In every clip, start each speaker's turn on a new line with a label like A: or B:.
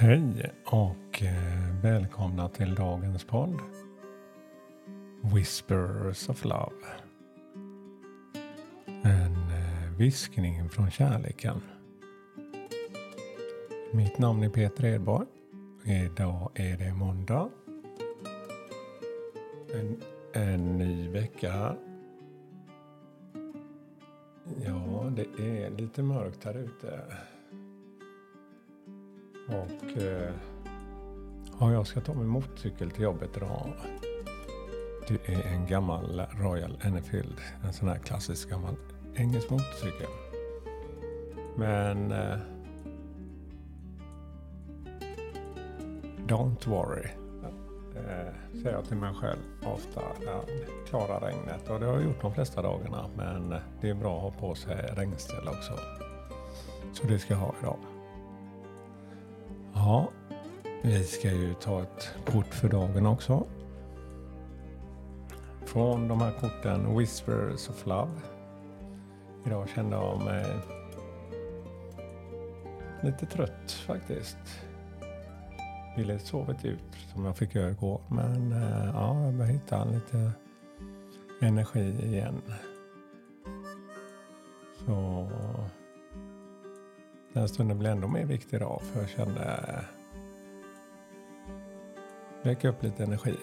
A: Hej och eh, välkomna till dagens podd. Whispers of Love. En eh, viskning från kärleken. Mitt namn är Peter Edborg. Idag är det måndag. En, en ny vecka här. Ja, det är lite mörkt här ute. Och eh, ja, jag ska ta min motorcykel till jobbet idag. Det är en gammal Royal Enfield. En sån här klassisk gammal engelsk motorcykel. Men eh, Don't worry. Eh, säger jag till mig själv ofta. Jag klarar regnet och det har jag gjort de flesta dagarna. Men det är bra att ha på sig regnställ också. Så det ska jag ha idag. Ja, vi ska ju ta ett kort för dagen också. Från de här korten Whispers of Love. Idag kände jag mig lite trött faktiskt. Ville sovit ut som jag fick göra igår. Men eh, ja, jag börjar hitta lite energi igen. Så den stunden blev ändå mer viktig idag för jag kände väcka upp lite energi.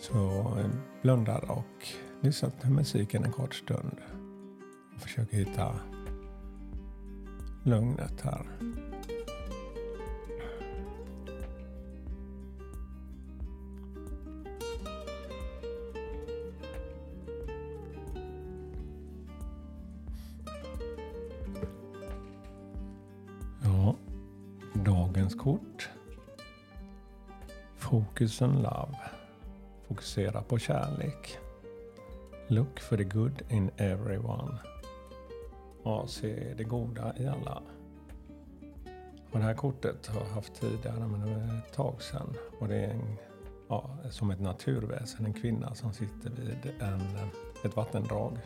A: Så jag blundade och lyssnade på musiken en kort stund. Och försöker hitta lugnet här. Dagens kort. Focus on love. Fokusera på kärlek. Look for the good in everyone. Ja, se det goda i alla. Och det här kortet har jag haft tidigare, men det var ett tag sedan. Och det är en, ja, som ett naturväsen, en kvinna som sitter vid en, ett vattendrag.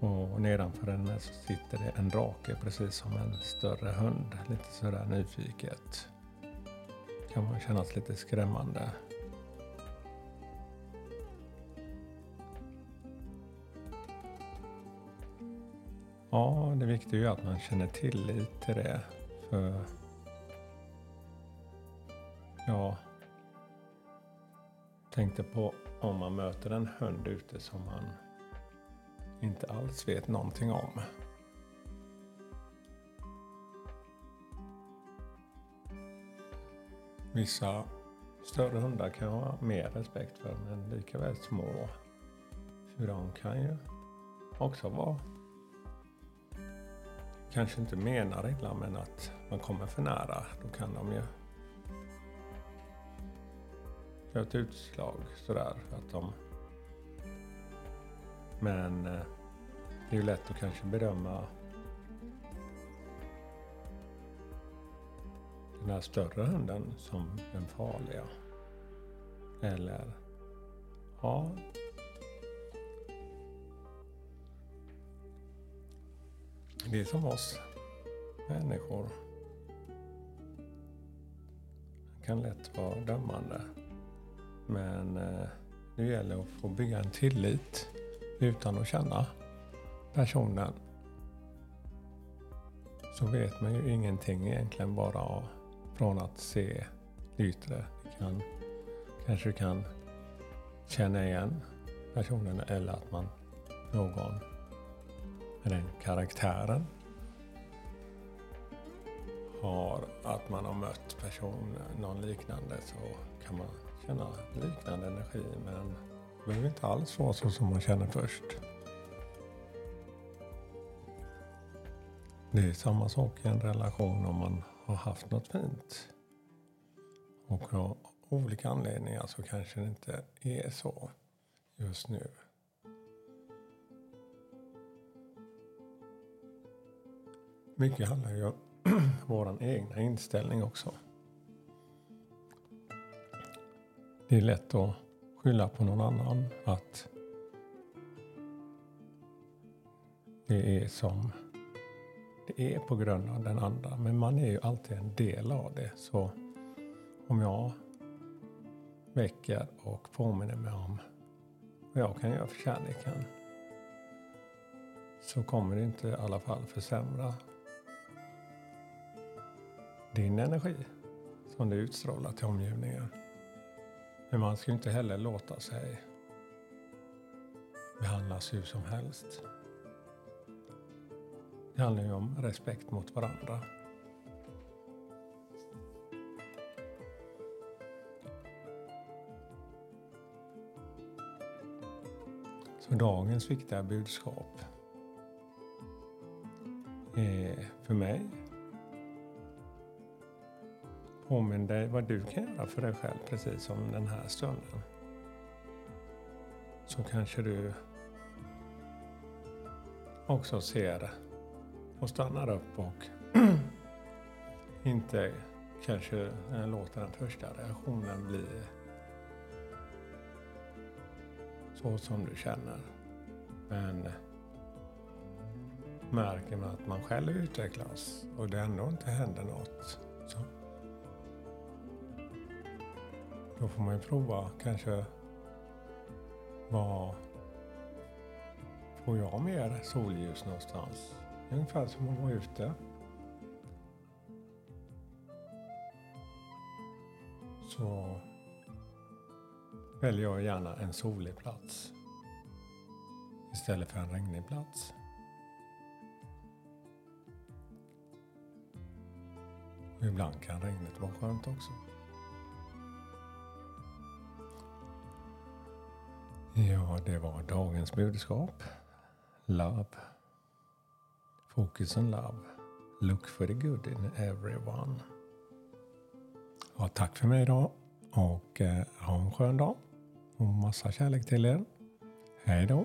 A: Och nedanför henne så sitter det en drake, precis som en större hund. Lite sådär nyfiket. Kan man kännas lite skrämmande. Ja, det viktiga är ju att man känner tillit till det. För jag tänkte på om man möter en hund ute som man inte alls vet någonting om. Vissa större hundar kan jag ha mer respekt för, men likaväl små. För de kan ju också vara kanske inte menar illa, men att man kommer för nära, då kan de ju göra ett utslag sådär. Att de... Men eh, det är ju lätt att kanske bedöma den här större hunden som den farliga. Eller, ja, Det är som oss människor. Det kan lätt vara dömande. Men eh, det gäller att få bygga en tillit utan att känna personen. Så vet man ju ingenting egentligen bara från att se det yttre. Kan, kanske kan känna igen personen eller att man någon med den karaktären har att man har mött person, någon liknande så kan man känna liknande energi men det behöver inte alls vara så som man känner först. Det är samma sak i en relation om man har haft något fint. Och av olika anledningar så kanske det inte är så just nu. Mycket handlar ju om vår egna inställning också. Det är lätt att skylla på någon annan att det är som det är på grund av den andra. Men man är ju alltid en del av det. Så om jag väcker och påminner mig om vad jag kan göra för kärleken så kommer det inte i alla fall försämra din energi som du utstrålar till omgivningen. Men man ska inte heller låta sig behandlas hur som helst. Det handlar ju om respekt mot varandra. Så dagens viktiga budskap är för mig Påminn dig vad du kan göra för dig själv precis som den här stunden. Så kanske du också ser och stannar upp och inte kanske eh, låter den första reaktionen bli så som du känner. Men märker man att man själv utvecklas och det ändå inte händer något så då får man ju prova kanske vad får jag mer solljus någonstans? Ungefär som att vara ute. Så väljer jag gärna en solig plats istället för en regnig plats. Och ibland kan regnet vara skönt också. Ja, det var dagens budskap. Love. Focus on love. Look for the good in everyone. Ja, tack för mig idag och eh, ha en skön dag. Och massa kärlek till er. Hej då.